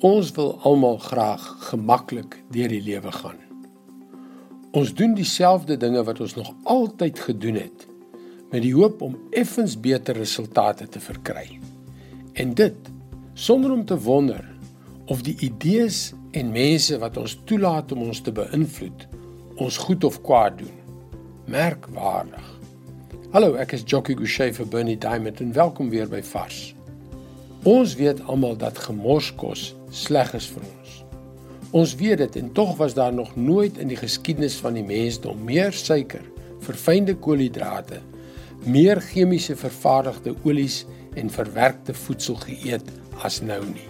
Ons wil almal graag gemaklik deur die lewe gaan. Ons doen dieselfde dinge wat ons nog altyd gedoen het met die hoop om effens beter resultate te verkry. En dit sonder om te wonder of die idees en mense wat ons toelaat om ons te beïnvloed ons goed of kwaad doen. Merkwaardig. Hallo, ek is Jockey Gouchee vir Bernie Diamond en welkom weer by Vars. Ons weet almal dat gemorskos sleg is vir ons. Ons weet dit en tog was daar nog nooit in die geskiedenis van die mensdom meer suiker, verfynde koolhidrate, meer chemiese vervaardigde olies en verwerkte voedsel geëet as nou nie.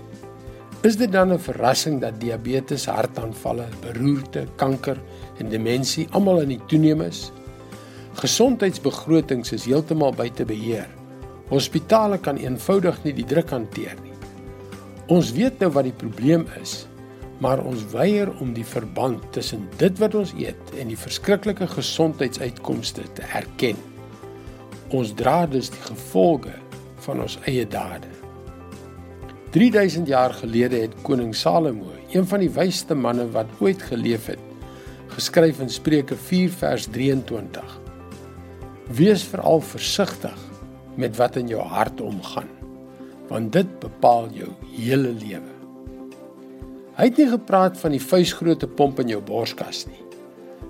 Is dit dan 'n verrassing dat diabetes, hartaanvalle, beroerte, kanker en demensie almal in die toeneem is? Gesondheidsbegrotings is heeltemal buite beheer. Hospitale kan eenvoudig nie die druk hanteer nie. Ons weet nou wat die probleem is, maar ons weier om die verband tussen dit wat ons eet en die verskriklike gesondheidsuitkomste te erken. Ons dra dus die gevolge van ons eie dade. 3000 jaar gelede het koning Salomo, een van die wysste manne wat ooit geleef het, geskryf in Spreuke 4 vers 23: Wees veral versigtig met wat in jou hart omgaan, want dit bepaal jou hele lewe. Hy het nie gepraat van die vuisgrootte pomp in jou borskas nie.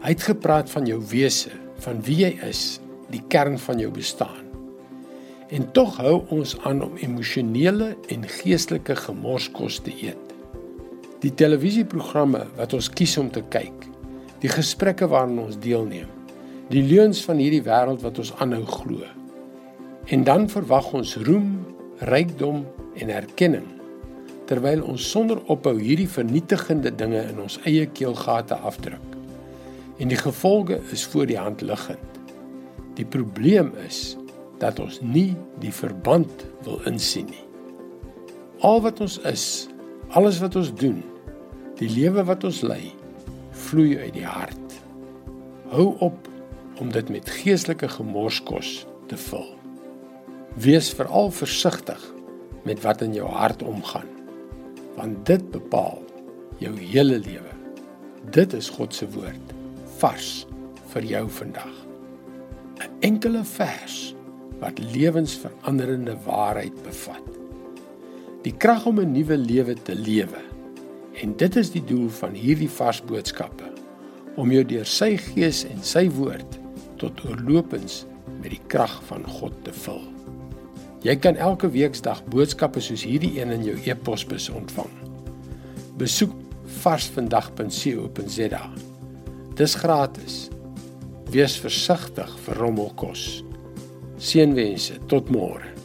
Hy het gepraat van jou wese, van wie jy is, die kern van jou bestaan. En tog hou ons aan om emosionele en geestelike gemorskos te eet. Die televisieprogramme wat ons kies om te kyk, die gesprekke waaraan ons deelneem, die leuns van hierdie wêreld wat ons aanhou glo, En dan verwag ons roem, rykdom en erkenning terwyl ons sonder ophou hierdie vernietigende dinge in ons eie keelgate afdruk. En die gevolge is voor die hand liggend. Die probleem is dat ons nie die verband wil insien nie. Al wat ons is, alles wat ons doen, die lewe wat ons lei, vloei uit die hart. Hou op om dit met geestelike gemorskos te vul. Wees veral versigtig met wat in jou hart omgaan, want dit bepaal jou hele lewe. Dit is God se woord vars vir jou vandag. 'n Enkele vers wat lewensveranderende waarheid bevat. Die krag om 'n nuwe lewe te lewe. En dit is die doel van hierdie vars boodskappe om jou deur sy gees en sy woord tot oorlopends met die krag van God te vul. Jy kan elke weeksdag boodskappe soos hierdie een in jou e-posbus ontvang. Besoek varsvandag.co.za. Dis gratis. Wees versigtig vir rommelkos. Seënwense tot môre.